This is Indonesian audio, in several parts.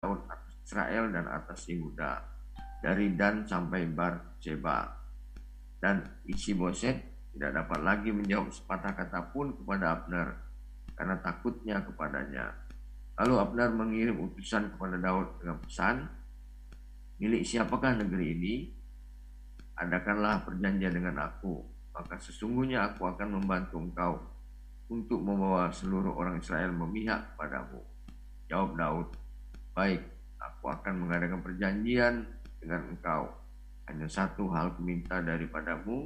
Daud atas Israel dan atas Yehuda dari Dan sampai Bar Sheba dan isi boset tidak dapat lagi menjawab sepatah kata pun kepada Abner karena takutnya kepadanya. Lalu Abner mengirim utusan kepada Daud dengan pesan, milik siapakah negeri ini? Adakanlah perjanjian dengan aku, maka sesungguhnya aku akan membantu engkau untuk membawa seluruh orang Israel memihak padamu. Jawab Daud, baik, aku akan mengadakan perjanjian dengan engkau. Hanya satu hal kuminta daripadamu,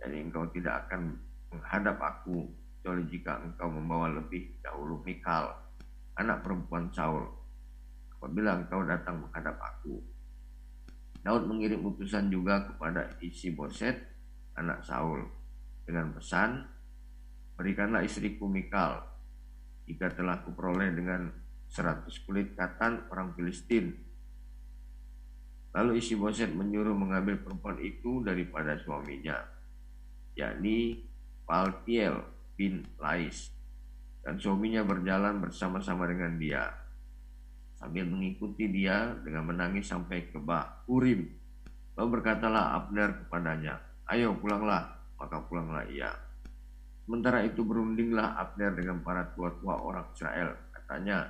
jadi engkau tidak akan menghadap aku kecuali jika engkau membawa lebih dahulu Mikal, anak perempuan Saul. Apabila engkau datang menghadap aku. Daud mengirim utusan juga kepada isi Boset, anak Saul, dengan pesan, berikanlah istriku Mikal, jika telah kuperoleh dengan seratus kulit katan orang Filistin. Lalu isi Boset menyuruh mengambil perempuan itu daripada suaminya yakni Paltiel bin Lais dan suaminya berjalan bersama-sama dengan dia sambil mengikuti dia dengan menangis sampai ke Bah Urim. Lalu berkatalah Abner kepadanya, ayo pulanglah, maka pulanglah ia. Sementara itu berundinglah Abner dengan para tua-tua orang Israel. Katanya,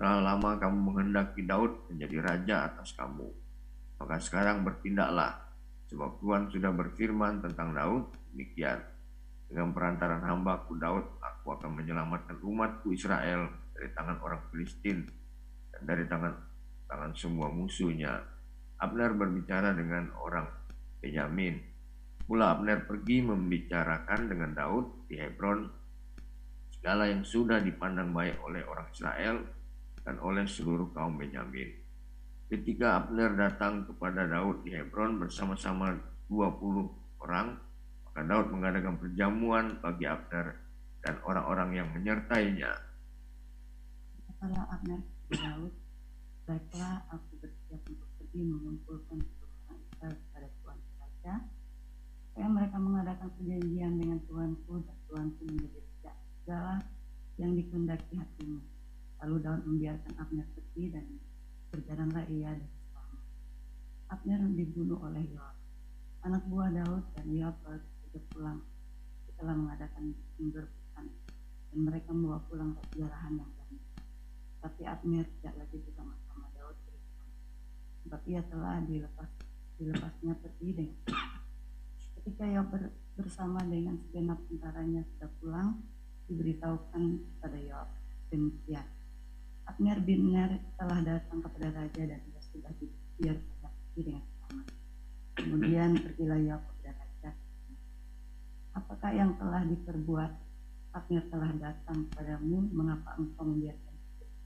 telah lama kamu menghendaki Daud menjadi raja atas kamu. Maka sekarang bertindaklah, sebab Tuhan sudah berfirman tentang Daud Demikian, dengan perantaran hambaku Daud, aku akan menyelamatkan umatku Israel dari tangan orang Filistin dan dari tangan tangan semua musuhnya. Abner berbicara dengan orang Benyamin. Mula Abner pergi membicarakan dengan Daud di Hebron segala yang sudah dipandang baik oleh orang Israel dan oleh seluruh kaum Benyamin. Ketika Abner datang kepada Daud di Hebron bersama-sama 20 orang, maka Daud mengadakan perjamuan bagi Abner dan orang-orang yang menyertainya. Katalah Abner Daud, baiklah aku bersiap untuk pergi mengumpulkan seluruh Israel kepada Tuhan saja, supaya mereka mengadakan perjanjian dengan Tuanku dan Tuanku menjadi segala yang dikehendaki hatimu. Lalu Daud membiarkan Abner pergi dan berjalanlah ia dari suami. Abner dibunuh oleh Yoab. Anak buah Daud dan Yoab sudah pulang setelah mengadakan penggerbekan dan mereka membawa pulang kejarahan yang banyak. Tapi Abner tidak lagi bersama-sama Daud sebab ia telah dilepas dilepasnya pergi dengan ketika ia ber, bersama dengan segenap tentaranya sudah pulang diberitahukan kepada Yoab demikian Abner bin Ner telah datang kepada raja dan ia sudah pergi dengan selamat. Kemudian pergilah Yoab apakah yang telah diperbuat Abner telah datang padamu mengapa engkau membiarkan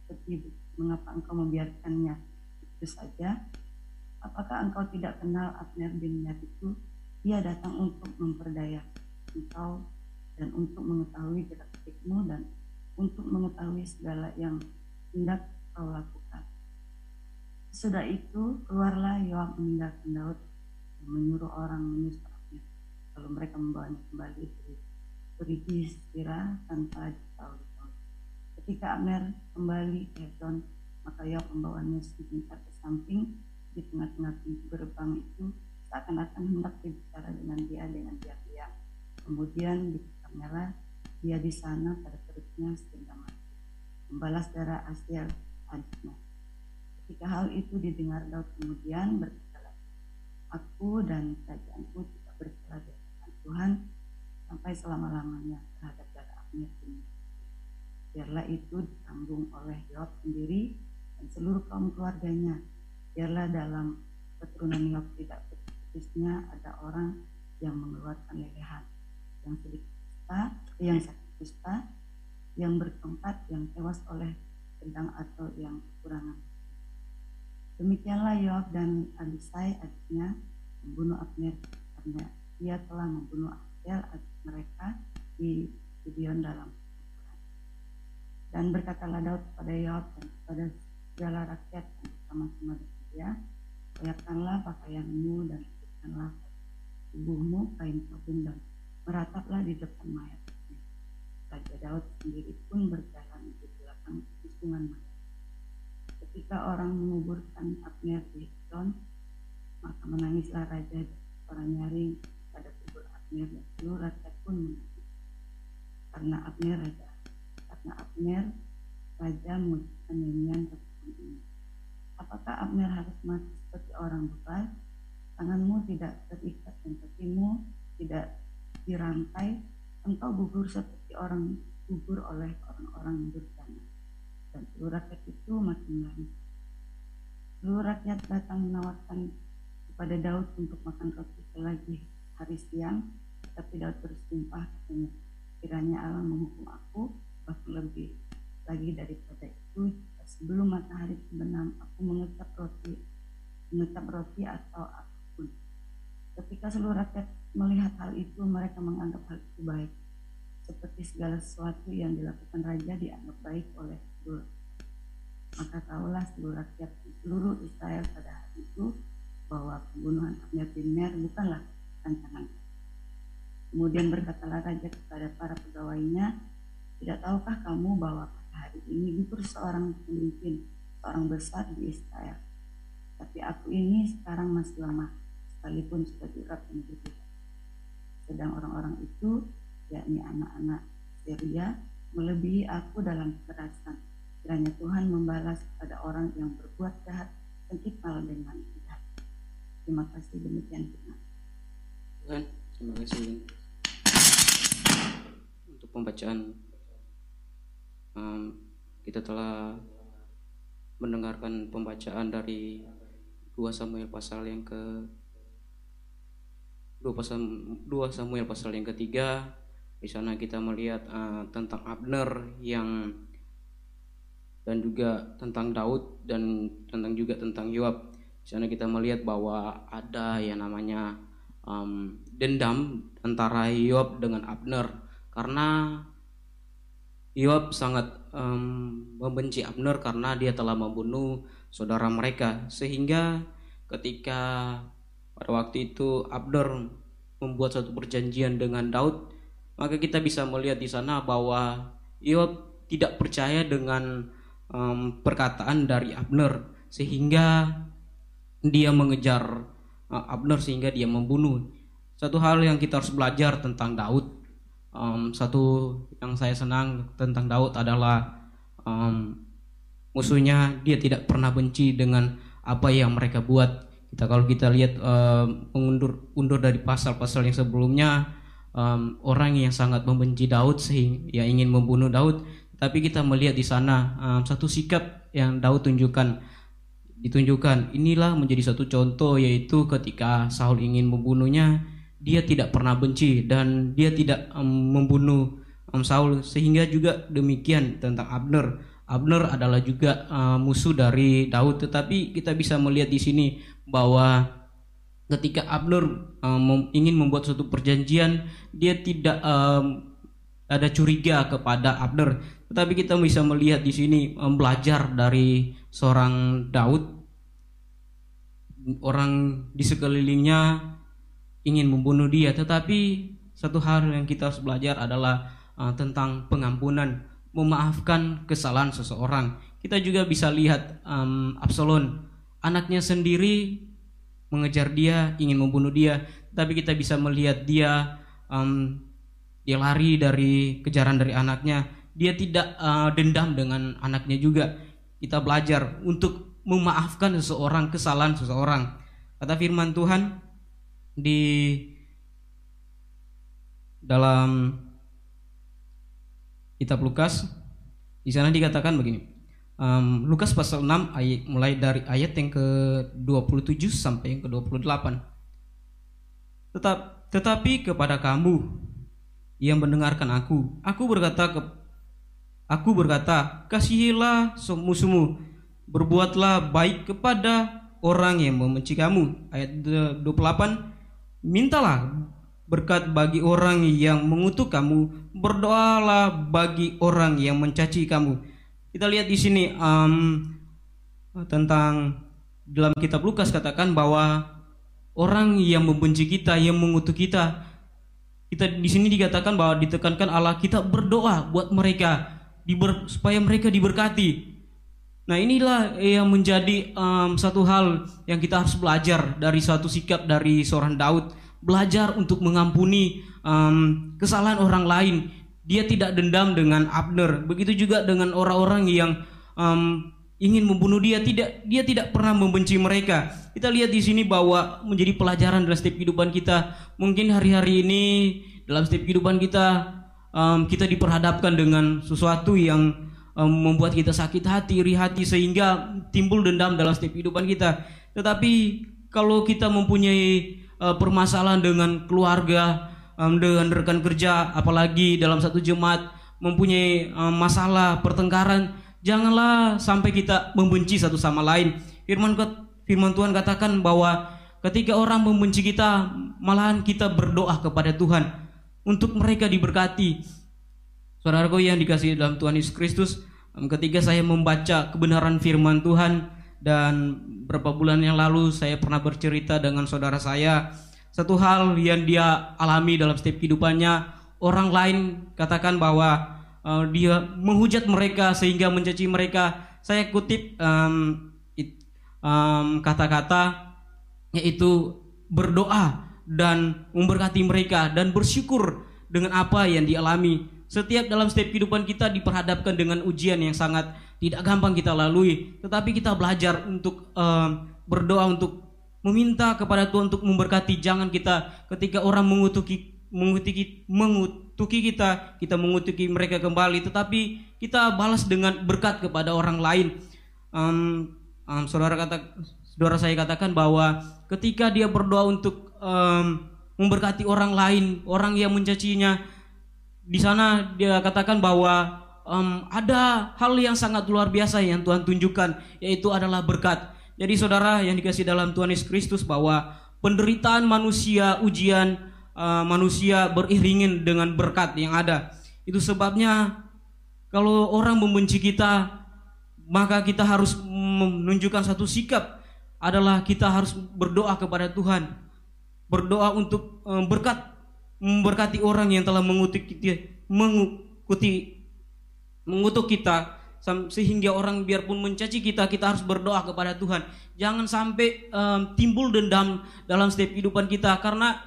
seperti mengapa engkau membiarkannya itu saja? Apakah engkau tidak kenal Abner bin Ner itu? Dia datang untuk memperdaya engkau dan untuk mengetahui gerak dan untuk mengetahui segala yang hendak kau lakukan. Sudah itu keluarlah Yoab meninggalkan Daud dan menyuruh orang menyusul kalau mereka membawanya kembali dari pergi istirahat tanpa diketahui. Ketika Abner kembali ke Hebron, maka Yoab membawanya sebentar ke samping di tengah-tengah pintu gerbang itu seakan-akan hendak berbicara dengan dia dengan diam-diam. Kemudian ditekannya dia di sana pada perutnya mati. Membalas darah Asiel adiknya. Ketika hal itu didengar Daud kemudian berkata Aku dan kerajaanku tidak bersalah Tuhan sampai selama-lamanya terhadap darah Abner ini. Biarlah itu ditanggung oleh Yob sendiri dan seluruh kaum keluarganya. Biarlah dalam keturunan Yob tidak putusnya ada orang yang mengeluarkan lelehan, yang sedikit kusta, yang sakit kusta, yang bertongkat, yang tewas oleh pedang atau yang kekurangan. Demikianlah Yoab dan Abisai adiknya membunuh Abner karena ia telah membunuh Abel adik mereka di Gideon dalam. Dan berkatalah Daud kepada Yoab dan kepada segala rakyat yang bersama-sama dengan dia, pakaianmu dan ikutkanlah tubuhmu kain sabun dan merataplah di depan mayat. Raja Daud sendiri pun berjalan di belakang isungan mayat. ketika orang menguburkan Abner di Hebron, maka menangislah raja orang nyaring pada kubur Abner dan seluruh rakyat pun menangis. Karena Abner raja, karena Abner raja mengucapkan nyanyian tentang ini. Apakah Abner harus mati seperti orang bebal? Tanganmu tidak terikat dan kakimu tidak dirangkai. Engkau gugur seperti orang gugur oleh orang-orang durjana. Dan seluruh rakyat itu makin menangis. Seluruh rakyat datang menawarkan kepada Daud untuk makan roti selagi hari siang, tapi Daud bersumpah katanya, kiranya Allah menghukum aku, bahkan lebih lagi daripada itu, sebelum matahari terbenam, aku mengecap roti, mengecap roti atau apa pun. Ketika seluruh rakyat melihat hal itu, mereka menganggap hal itu baik. Seperti segala sesuatu yang dilakukan raja dianggap baik oleh seluruh. Maka tahulah seluruh rakyat seluruh Israel pada hari itu bahwa pembunuhan Abner bin Ner bukanlah rancangan. Kemudian berkatalah raja kepada para pegawainya, tidak tahukah kamu bahwa hari ini gugur seorang pemimpin, seorang besar di Israel. Tapi aku ini sekarang masih lemah, sekalipun sudah diurap. Sedang orang-orang itu, yakni anak-anak Syria, melebihi aku dalam kekerasan. Kiranya Tuhan membalas kepada orang yang berbuat jahat malah dengan jahat. Terima kasih demikian Tuhan. Tuhan, terima kasih untuk pembacaan um, kita telah mendengarkan pembacaan dari 2 Samuel pasal yang ke 2 pasal 2 Samuel pasal yang ketiga di sana kita melihat uh, tentang Abner yang dan juga tentang Daud dan tentang juga tentang Yoab. Di sana kita melihat bahwa ada yang namanya um, dendam antara Yoab dengan Abner karena Yoab sangat um, membenci Abner karena dia telah membunuh saudara mereka sehingga ketika pada waktu itu Abner membuat satu perjanjian dengan Daud maka kita bisa melihat di sana bahwa Yoab tidak percaya dengan um, perkataan dari Abner sehingga dia mengejar uh, Abner sehingga dia membunuh. Satu hal yang kita harus belajar tentang Daud um, satu yang saya senang tentang Daud adalah um, musuhnya dia tidak pernah benci dengan apa yang mereka buat. Kita kalau kita lihat um, mengundur undur dari pasal-pasal yang sebelumnya um, orang yang sangat membenci Daud sehingga ya ingin membunuh Daud. Tapi kita melihat di sana um, satu sikap yang Daud tunjukkan ditunjukkan. Inilah menjadi satu contoh yaitu ketika Saul ingin membunuhnya dia tidak pernah benci dan dia tidak um, membunuh um, Saul. Sehingga juga demikian tentang Abner. Abner adalah juga uh, musuh dari Daud. Tetapi kita bisa melihat di sini bahwa ketika Abner um, ingin membuat suatu perjanjian dia tidak um, ada curiga kepada Abner tetapi kita bisa melihat di sini um, belajar dari seorang Daud. Orang di sekelilingnya ingin membunuh dia. Tetapi satu hal yang kita harus belajar adalah uh, tentang pengampunan. Memaafkan kesalahan seseorang. Kita juga bisa lihat um, Absalom anaknya sendiri mengejar dia ingin membunuh dia. Tapi kita bisa melihat dia um, dia lari dari kejaran dari anaknya. Dia tidak uh, dendam dengan anaknya juga. Kita belajar untuk memaafkan seseorang kesalahan seseorang. Kata firman Tuhan di dalam kitab Lukas di sana dikatakan begini um, Lukas pasal 6 ayat mulai dari ayat yang ke 27 sampai yang ke 28 tetap tetapi kepada kamu yang mendengarkan aku aku berkata ke aku berkata kasihilah musuhmu berbuatlah baik kepada orang yang membenci kamu ayat 28 Mintalah berkat bagi orang yang mengutuk kamu, berdoalah bagi orang yang mencaci kamu. Kita lihat di sini um, tentang dalam kitab Lukas katakan bahwa orang yang membenci kita, yang mengutuk kita, kita di sini dikatakan bahwa ditekankan Allah kita berdoa buat mereka diber, supaya mereka diberkati. Nah inilah yang menjadi um, satu hal yang kita harus belajar dari suatu sikap dari seorang Daud belajar untuk mengampuni um, kesalahan orang lain. Dia tidak dendam dengan Abner. Begitu juga dengan orang-orang yang um, ingin membunuh dia. Tidak, dia tidak pernah membenci mereka. Kita lihat di sini bahwa menjadi pelajaran dalam setiap kehidupan kita. Mungkin hari-hari ini dalam setiap kehidupan kita um, kita diperhadapkan dengan sesuatu yang um, membuat kita sakit hati, iri hati sehingga timbul dendam dalam setiap kehidupan kita. Tetapi kalau kita mempunyai uh, permasalahan dengan keluarga, rekan kerja, apalagi dalam satu jemaat mempunyai um, masalah pertengkaran, janganlah sampai kita membenci satu sama lain. Firman Firman Tuhan katakan bahwa ketika orang membenci kita, malahan kita berdoa kepada Tuhan untuk mereka diberkati. Saudaraku yang dikasih dalam Tuhan Yesus Kristus, ketika saya membaca kebenaran firman Tuhan dan beberapa bulan yang lalu saya pernah bercerita dengan saudara saya satu hal yang dia alami dalam setiap kehidupannya orang lain katakan bahwa uh, dia menghujat mereka sehingga mencaci mereka. Saya kutip um, um, kata-kata yaitu berdoa dan memberkati mereka dan bersyukur dengan apa yang dialami. Setiap dalam setiap kehidupan kita diperhadapkan dengan ujian yang sangat tidak gampang kita lalui. Tetapi kita belajar untuk um, berdoa untuk meminta kepada Tuhan untuk memberkati. Jangan kita ketika orang mengutuki mengutuki mengutuki kita, kita mengutuki mereka kembali, tetapi kita balas dengan berkat kepada orang lain. Um, um, saudara kata, saudara saya katakan bahwa ketika dia berdoa untuk um, memberkati orang lain, orang yang mencacinya, di sana dia katakan bahwa um, ada hal yang sangat luar biasa yang Tuhan tunjukkan, yaitu adalah berkat. Jadi saudara yang dikasih dalam Tuhan Yesus Kristus bahwa penderitaan manusia, ujian uh, manusia beriringin dengan berkat yang ada. Itu sebabnya kalau orang membenci kita, maka kita harus menunjukkan satu sikap adalah kita harus berdoa kepada Tuhan. Berdoa untuk um, berkat memberkati orang yang telah mengutuk kita, mengutuk kita sehingga orang biarpun mencaci kita kita harus berdoa kepada Tuhan. Jangan sampai um, timbul dendam dalam setiap kehidupan kita. Karena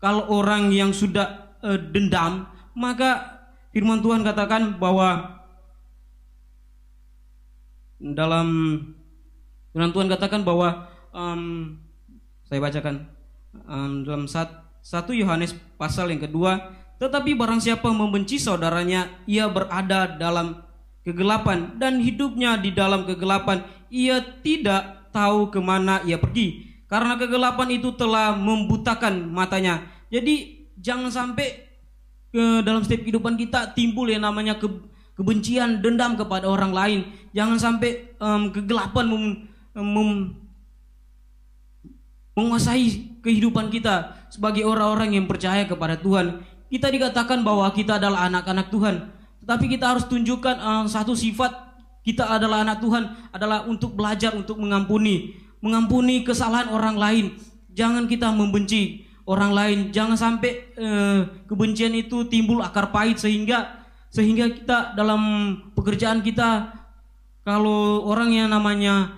kalau orang yang sudah uh, dendam maka firman Tuhan katakan bahwa dalam firman Tuhan katakan bahwa um, saya bacakan um, dalam satu Yohanes pasal yang kedua tetapi barang siapa membenci saudaranya ia berada dalam kegelapan dan hidupnya di dalam kegelapan. Ia tidak tahu ke mana ia pergi karena kegelapan itu telah membutakan matanya. Jadi jangan sampai ke dalam setiap kehidupan kita timbul yang namanya ke, kebencian, dendam kepada orang lain. Jangan sampai um, kegelapan mem, mem, menguasai kehidupan kita sebagai orang-orang yang percaya kepada Tuhan. Kita dikatakan bahwa kita adalah anak-anak Tuhan. Tapi kita harus tunjukkan uh, satu sifat kita adalah anak Tuhan adalah untuk belajar untuk mengampuni, mengampuni kesalahan orang lain. Jangan kita membenci orang lain. Jangan sampai uh, kebencian itu timbul akar pahit sehingga sehingga kita dalam pekerjaan kita kalau orang yang namanya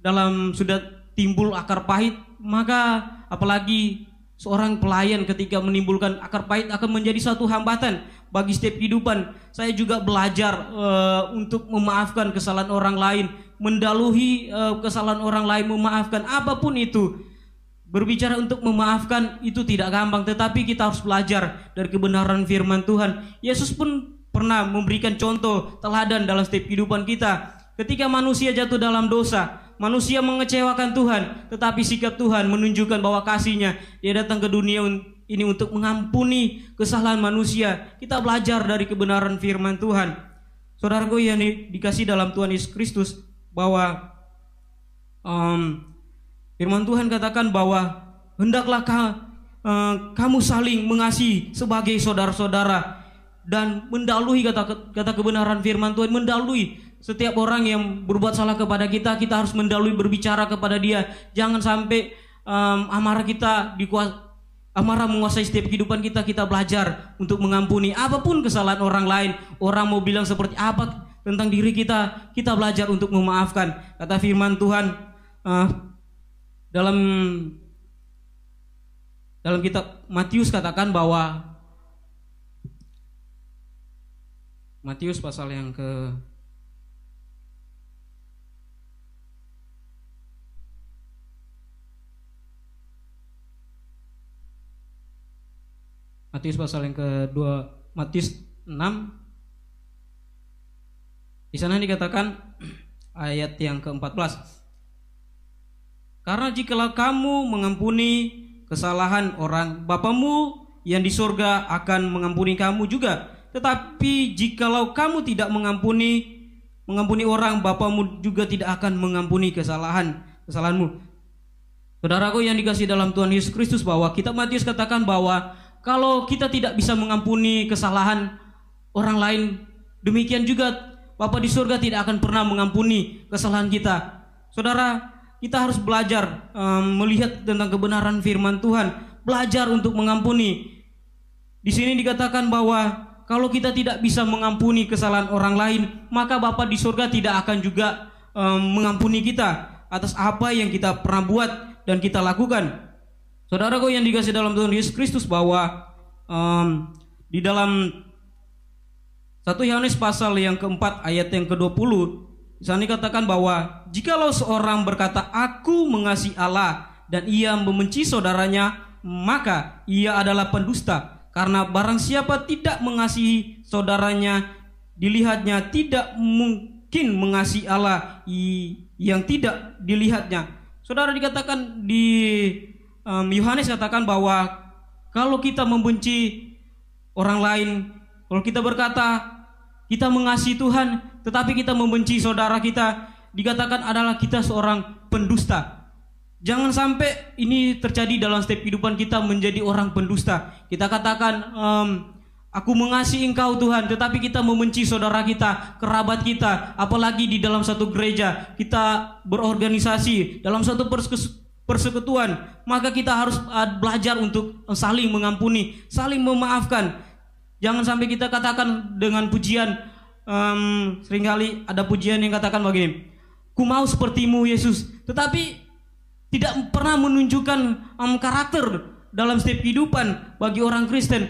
dalam sudah timbul akar pahit maka apalagi seorang pelayan ketika menimbulkan akar pahit akan menjadi satu hambatan bagi setiap kehidupan. Saya juga belajar uh, untuk memaafkan kesalahan orang lain, mendalui uh, kesalahan orang lain, memaafkan apa pun itu. Berbicara untuk memaafkan itu tidak gampang, tetapi kita harus belajar dari kebenaran firman Tuhan. Yesus pun pernah memberikan contoh teladan dalam setiap kehidupan kita. Ketika manusia jatuh dalam dosa, manusia mengecewakan Tuhan, tetapi sikap Tuhan menunjukkan bahwa kasihnya dia datang ke dunia ini untuk mengampuni kesalahan manusia. Kita belajar dari kebenaran firman Tuhan. Saudaraku yang dikasih dalam Tuhan Yesus Kristus bahwa um, firman Tuhan katakan bahwa hendaklah ka, uh, kamu saling mengasihi sebagai saudara-saudara dan mendalui kata kata kebenaran firman Tuhan mendalui setiap orang yang berbuat salah kepada kita kita harus mendalui berbicara kepada dia jangan sampai um, amarah kita dikuasai Amarah menguasai setiap kehidupan kita, kita belajar untuk mengampuni apa pun kesalahan orang lain. Orang mau bilang seperti apa, tentang diri kita, kita belajar untuk memaafkan. Kata firman Tuhan uh, dalam dalam kitab Matius katakan bahwa Matius pasal yang ke Matius pasal yang kedua Matius 6 di sana dikatakan ayat yang ke-14 Karena jikalau kamu mengampuni kesalahan orang Bapamu yang di surga akan mengampuni kamu juga. Tetapi jikalau kamu tidak mengampuni mengampuni orang, Bapamu juga tidak akan mengampuni kesalahan kesalahanmu. Saudaraku yang dikasih dalam Tuhan Yesus Kristus bahwa kitab Matius katakan bahwa kalau kita tidak bisa mengampuni kesalahan orang lain, demikian juga Bapa di surga tidak akan pernah mengampuni kesalahan kita. Saudara, kita harus belajar um, melihat tentang kebenaran firman Tuhan, belajar untuk mengampuni. Di sini dikatakan bahwa kalau kita tidak bisa mengampuni kesalahan orang lain, maka Bapa di surga tidak akan juga um, mengampuni kita atas apa yang kita pernah buat dan kita lakukan. Saudaraku yang dikasih dalam Tuhan Yesus Kristus bahwa um, di dalam satu Yohanes pasal yang keempat ayat yang ke-20 di sana dikatakan bahwa jikalau seorang berkata aku mengasihi Allah dan ia membenci saudaranya maka ia adalah pendusta karena barang siapa tidak mengasihi saudaranya, dilihatnya tidak mungkin mengasihi Allah yang tidak dilihatnya. Saudara dikatakan di Yohanes um, katakan bahwa kalau kita membenci orang lain, kalau kita berkata kita mengasihi Tuhan, tetapi kita membenci saudara kita, dikatakan adalah kita seorang pendusta. Jangan sampai ini terjadi dalam setiap kehidupan kita menjadi orang pendusta. Kita katakan, um, aku mengasihi engkau Tuhan, tetapi kita membenci saudara kita, kerabat kita, apalagi di dalam satu gereja, kita berorganisasi dalam satu persekutuan, maka kita harus uh, belajar untuk saling mengampuni, saling memaafkan. Jangan sampai kita katakan dengan pujian, um, sering kali ada pujian yang katakan begini, ku mau sepertimu Yesus, tetapi tidak pernah menunjukkan um, karakter dalam setiap kehidupan bagi orang Kristen.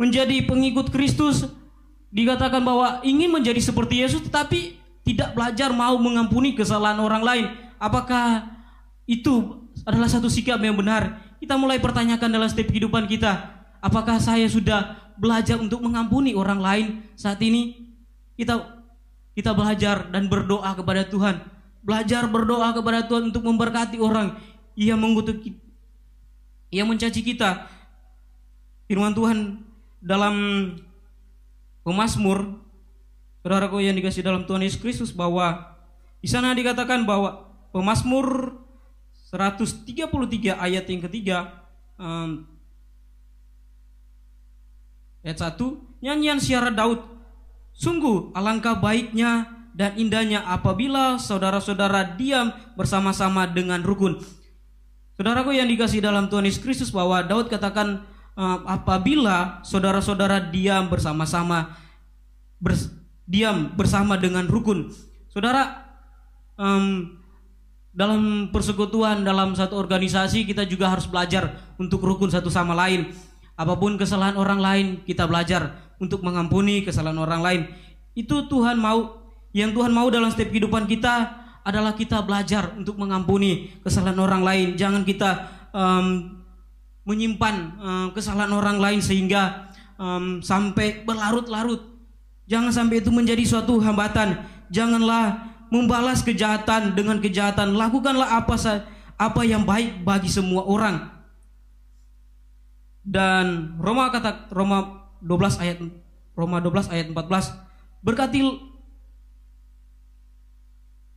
Menjadi pengikut Kristus dikatakan bahwa ingin menjadi seperti Yesus tetapi tidak belajar mau mengampuni kesalahan orang lain. Apakah itu adalah satu sikap yang benar? Kita mulai pertanyakan dalam setiap kehidupan kita. Apakah saya sudah belajar untuk mengampuni orang lain saat ini? Kita kita belajar dan berdoa kepada Tuhan Belajar berdoa kepada Tuhan untuk memberkati orang yang mengutuk yang mencaci kita. Firman Tuhan dalam Pemasmur Saudaraku yang dikasih dalam Tuhan Yesus Kristus bahwa di sana dikatakan bahwa Pemasmur 133 ayat yang ketiga um, ayat 1 nyanyian siara Daud sungguh alangkah baiknya dan indahnya apabila saudara-saudara diam bersama-sama dengan rukun. Saudaraku yang dikasih dalam Tuhan Yesus Kristus bahwa Daud katakan uh, apabila saudara-saudara diam bersama-sama bers, diam bersama dengan rukun. Saudara um, dalam persekutuan dalam satu organisasi kita juga harus belajar untuk rukun satu sama lain. Apa pun kesalahan orang lain kita belajar untuk mengampuni kesalahan orang lain. Itu Tuhan mau yang Tuhan mau dalam setiap kehidupan kita adalah kita belajar untuk mengampuni kesalahan orang lain. Jangan kita um, menyimpan um, kesalahan orang lain sehingga um, sampai berlarut-larut. Jangan sampai itu menjadi suatu hambatan. Janganlah membalas kejahatan dengan kejahatan. Lakukanlah apa apa yang baik bagi semua orang. Dan Roma kata Roma 12 ayat Roma 12 ayat 14 berkati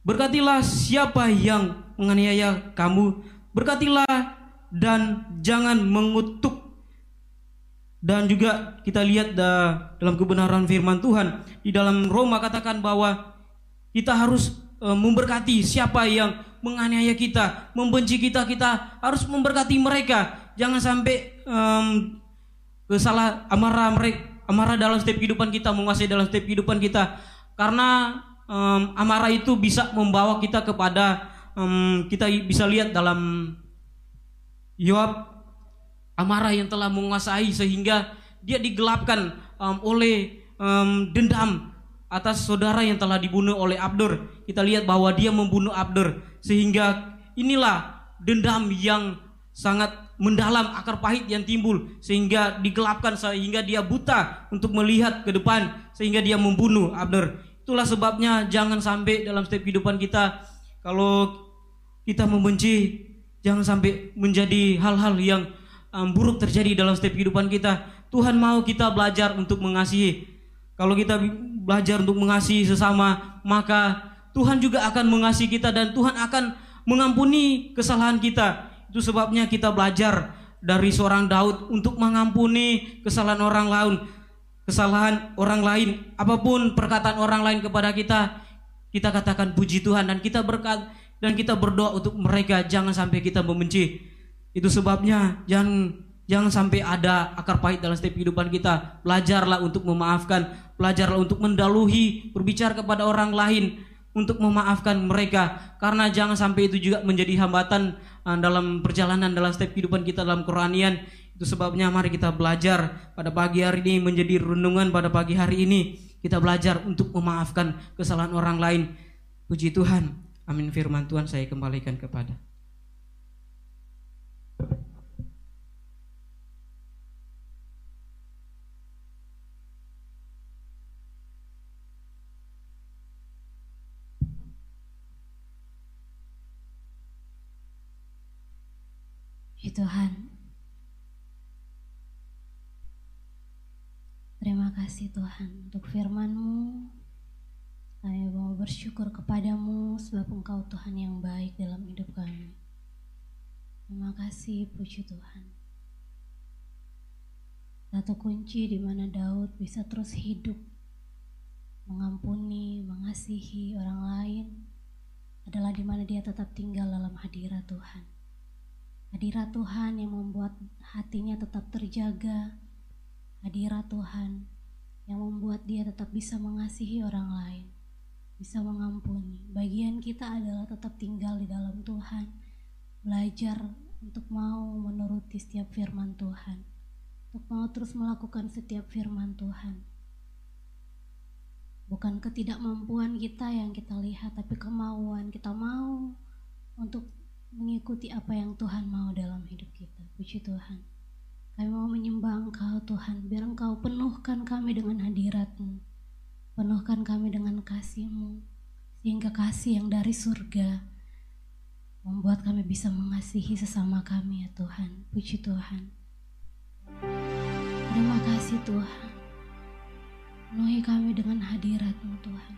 Berkatilah siapa yang menganiaya kamu, berkatilah dan jangan mengutuk. Dan juga kita lihat dalam kebenaran firman Tuhan di dalam Roma katakan bahwa kita harus e, memberkati siapa yang menganiaya kita, membenci kita, kita harus memberkati mereka. Jangan sampai um, kesalah amarah mereka amarah dalam setiap kehidupan kita, menguasai dalam setiap kehidupan kita karena um, amarah itu bisa membawa kita kepada um, kita bisa lihat dalam Yoab amarah yang telah menguasai sehingga dia digelapkan um, oleh um, dendam atas saudara yang telah dibunuh oleh Abdur. Kita lihat bahwa dia membunuh Abdur sehingga inilah dendam yang sangat mendalam akar pahit yang timbul sehingga digelapkan sehingga dia buta untuk melihat ke depan sehingga dia membunuh Abdur. Itulah sebabnya jangan sampai dalam setiap kehidupan kita kalau kita membenci jangan sampai menjadi hal-hal yang um, buruk terjadi dalam setiap kehidupan kita. Tuhan mau kita belajar untuk mengasihi. Kalau kita belajar untuk mengasihi sesama, maka Tuhan juga akan mengasihi kita dan Tuhan akan mengampuni kesalahan kita. Itu sebabnya kita belajar dari seorang Daud untuk mengampuni kesalahan orang lain, kesalahan orang lain, apa pun perkataan orang lain kepada kita, kita katakan puji Tuhan dan kita berkat dan kita berdoa untuk mereka jangan sampai kita membenci. Itu sebabnya jangan Jangan sampai ada akar pahit dalam setiap kehidupan kita. Belajarlah untuk memaafkan, belajarlah untuk mendaluhi, berbicara kepada orang lain untuk memaafkan mereka. Karena jangan sampai itu juga menjadi hambatan uh, dalam perjalanan dalam setiap kehidupan kita dalam Quranian. Itu sebabnya mari kita belajar pada pagi hari ini menjadi renungan pada pagi hari ini. Kita belajar untuk memaafkan kesalahan orang lain. Puji Tuhan. Amin firman Tuhan saya kembalikan kepada. Tuhan, terima kasih Tuhan untuk firman-Mu. Kami mau bersyukur kepadamu sebab Engkau Tuhan yang baik dalam hidup kami. Terima kasih puji Tuhan. Satu kunci di mana Daud bisa terus hidup, mengampuni, mengasihi orang lain adalah di mana dia tetap tinggal dalam hadirat Tuhan. Hadirat Tuhan yang membuat hatinya tetap terjaga. Hadirat Tuhan yang membuat dia tetap bisa mengasihi orang lain, bisa mengampuni. Bagian kita adalah tetap tinggal di dalam Tuhan, belajar untuk mau menuruti setiap firman Tuhan, untuk mau terus melakukan setiap firman Tuhan. Bukan ketidakmampuan kita yang kita lihat, tapi kemauan kita mau untuk mengikuti apa yang Tuhan mau dalam hidup kita. Puji Tuhan. Kami mau menyembah Engkau Tuhan, biar Engkau penuhkan kami dengan hadiratmu. Penuhkan kami dengan kasihmu, sehingga kasih yang dari surga membuat kami bisa mengasihi sesama kami ya Tuhan. Puji Tuhan. Terima kasih Tuhan. Penuhi kami dengan hadiratmu Tuhan.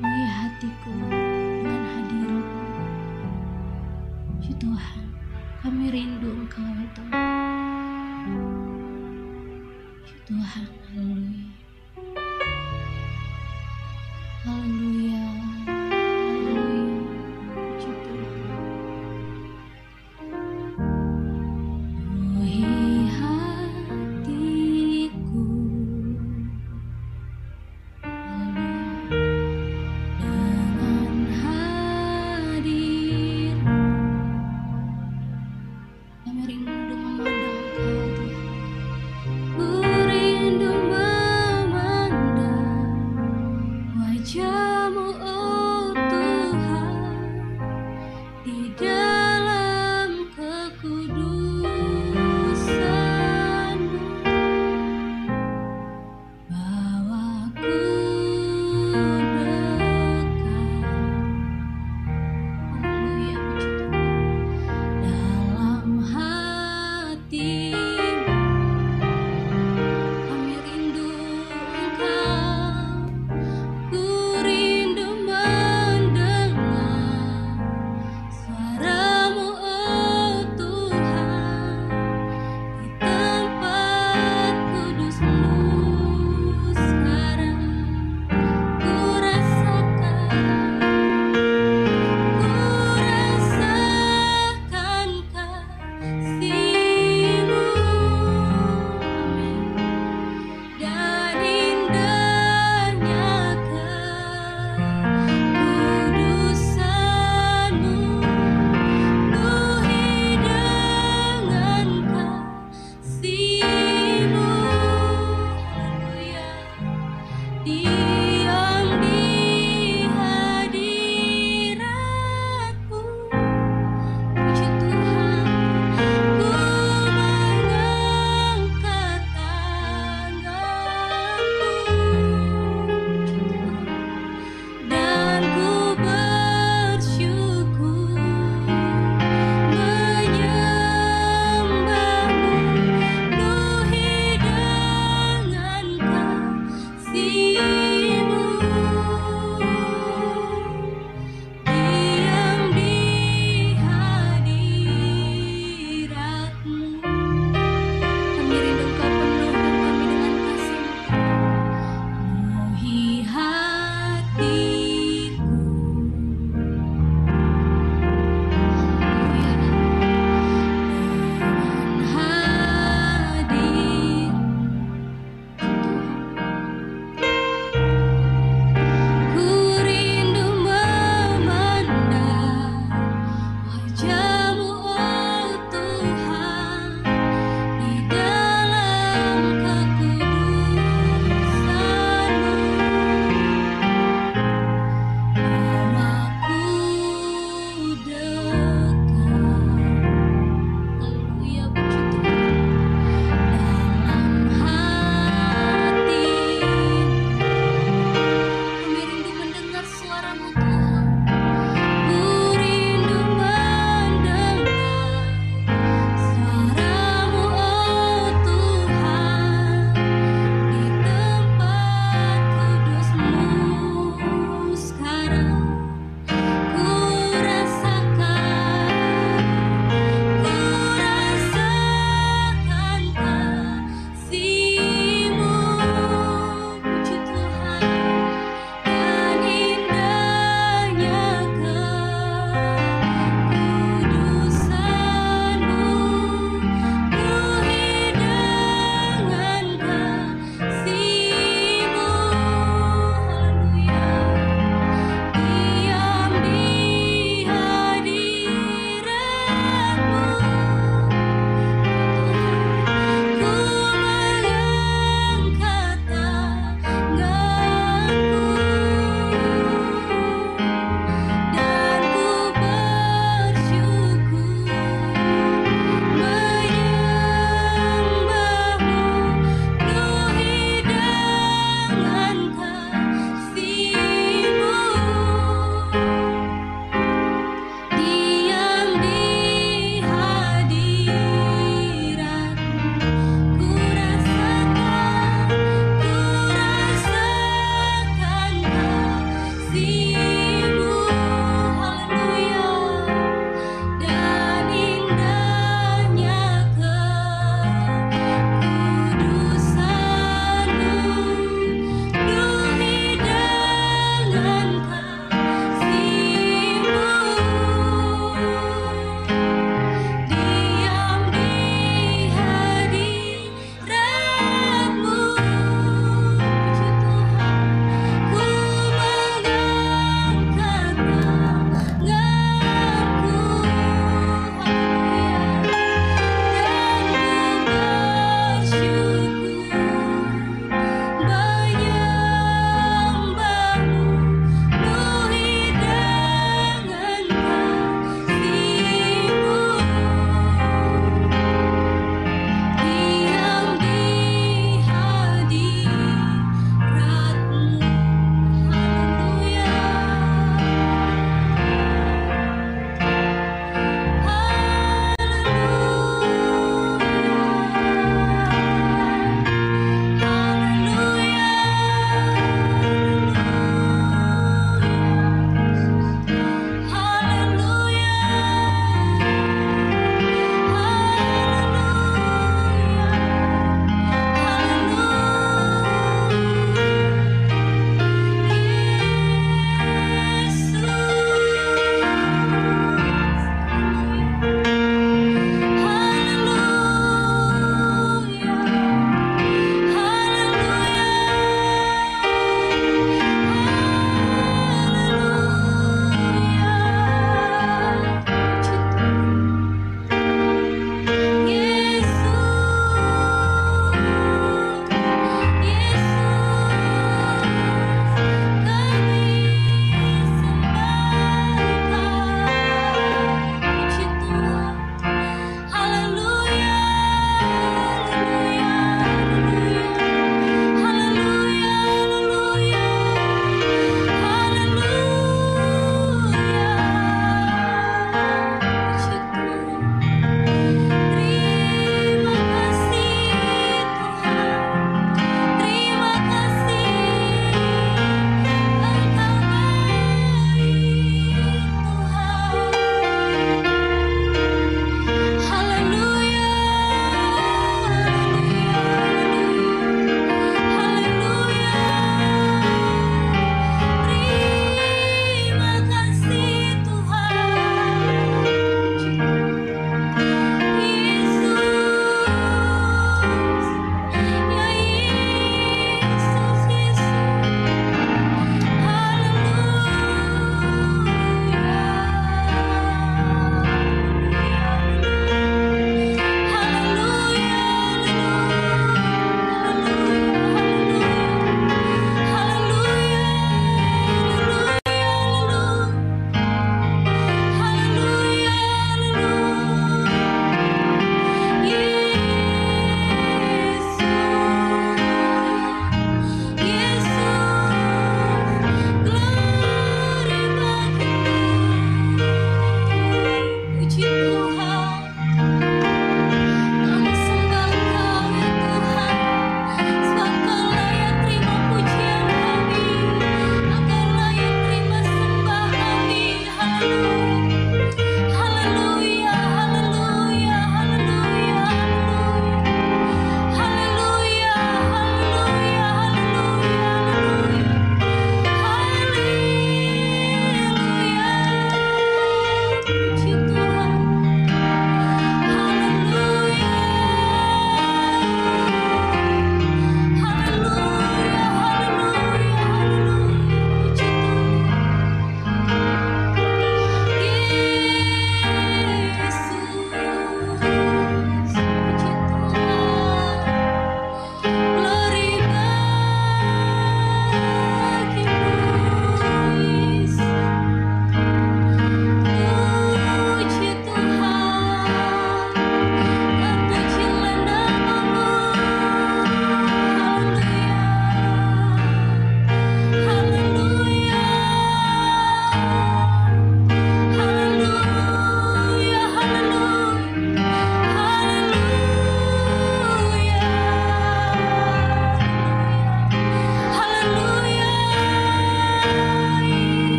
Penuhi hatiku Tuhan, kami rindu Engkau ya Tuhan. Puji Tuhan. Haleluya. Haleluya.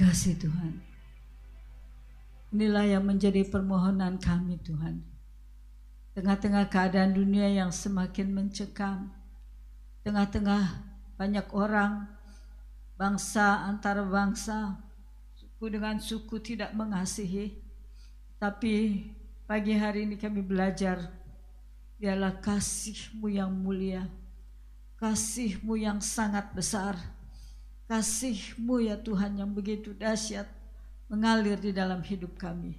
Kasih Tuhan. Inilah yang menjadi permohonan kami Tuhan. Tengah-tengah keadaan dunia yang semakin mencekam, tengah-tengah banyak orang, bangsa antara bangsa, suku dengan suku tidak mengasihi, tapi pagi hari ini kami belajar, biarlah kasih-Mu yang mulia, kasih-Mu yang sangat besar, kasih-Mu ya Tuhan yang begitu dahsyat mengalir di dalam hidup kami.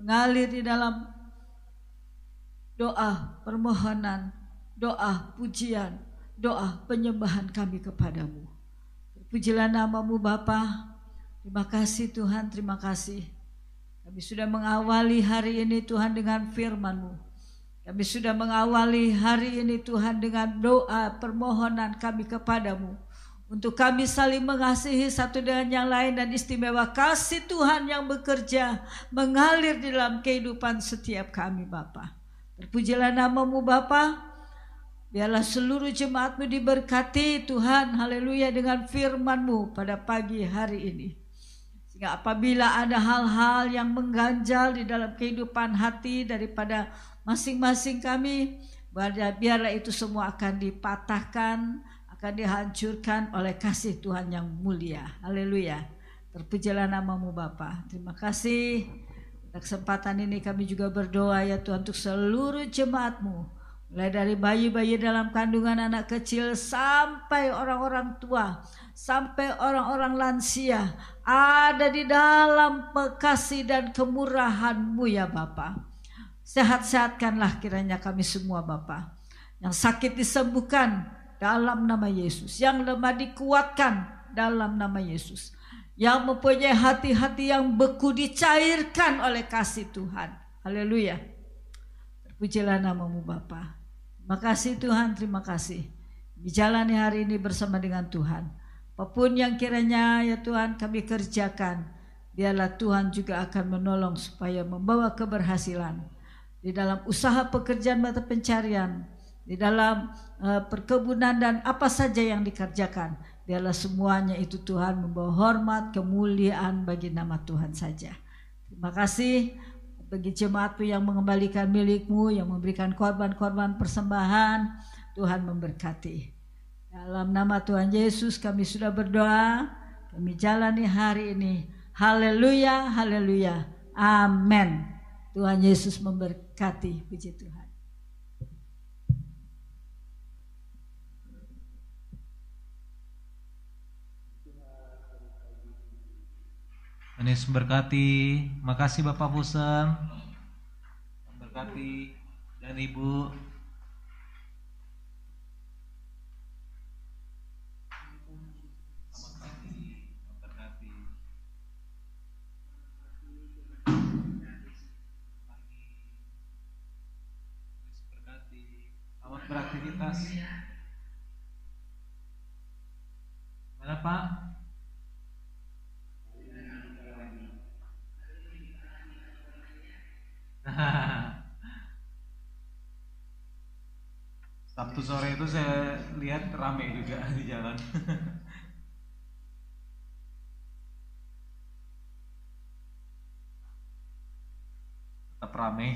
Mengalir di dalam doa permohonan, doa pujian, doa penyembahan kami kepadamu. Pujilah namamu Bapa. Terima kasih Tuhan, terima kasih. Kami sudah mengawali hari ini Tuhan dengan firman-Mu. Kami sudah mengawali hari ini Tuhan dengan doa permohonan kami kepadamu untuk kami saling mengasihi satu dengan yang lain dan istimewa kasih Tuhan yang bekerja mengalir di dalam kehidupan setiap kami Bapa. Terpujilah namamu Bapa. Biarlah seluruh jemaatmu diberkati Tuhan, haleluya dengan firmanmu pada pagi hari ini. Sehingga apabila ada hal-hal yang mengganjal di dalam kehidupan hati daripada masing-masing kami, biarlah itu semua akan dipatahkan, akan dihancurkan oleh kasih Tuhan yang mulia. Haleluya. Terpujilah namamu Bapa. Terima kasih. Kesempatan ini kami juga berdoa ya Tuhan untuk seluruh jemaatmu. Mulai dari bayi-bayi dalam kandungan anak kecil sampai orang-orang tua. Sampai orang-orang lansia. Ada di dalam kasih dan kemurahanmu ya Bapa. Sehat-sehatkanlah kiranya kami semua Bapa. Yang sakit disembuhkan, dalam nama Yesus. Yang lemah dikuatkan dalam nama Yesus. Yang mempunyai hati-hati yang beku dicairkan oleh kasih Tuhan. Haleluya. Terpujilah namamu Bapa. Terima kasih Tuhan, terima kasih. Dijalani hari ini bersama dengan Tuhan. Apa pun yang kiranya ya Tuhan kami kerjakan. Biarlah Tuhan juga akan menolong supaya membawa keberhasilan. Di dalam usaha pekerjaan mata pencarian di dalam uh, perkebunan dan apa saja yang dikerjakan. Biarlah semuanya itu Tuhan membawa hormat, kemuliaan bagi nama Tuhan saja. Terima kasih bagi jemaatmu yang mengembalikan milikmu, yang memberikan korban-korban persembahan. Tuhan memberkati. Dalam nama Tuhan Yesus kami sudah berdoa. Kami jalani hari ini. Haleluya, haleluya. Amin. Tuhan Yesus memberkati. Puji Tuhan. Tuhan Yesus memberkati. Makasih Bapak Pusem. Memberkati dan Ibu. Beraktivitas. Mana Pak? Sabtu sore itu saya lihat rame juga di jalan. Tetap rame.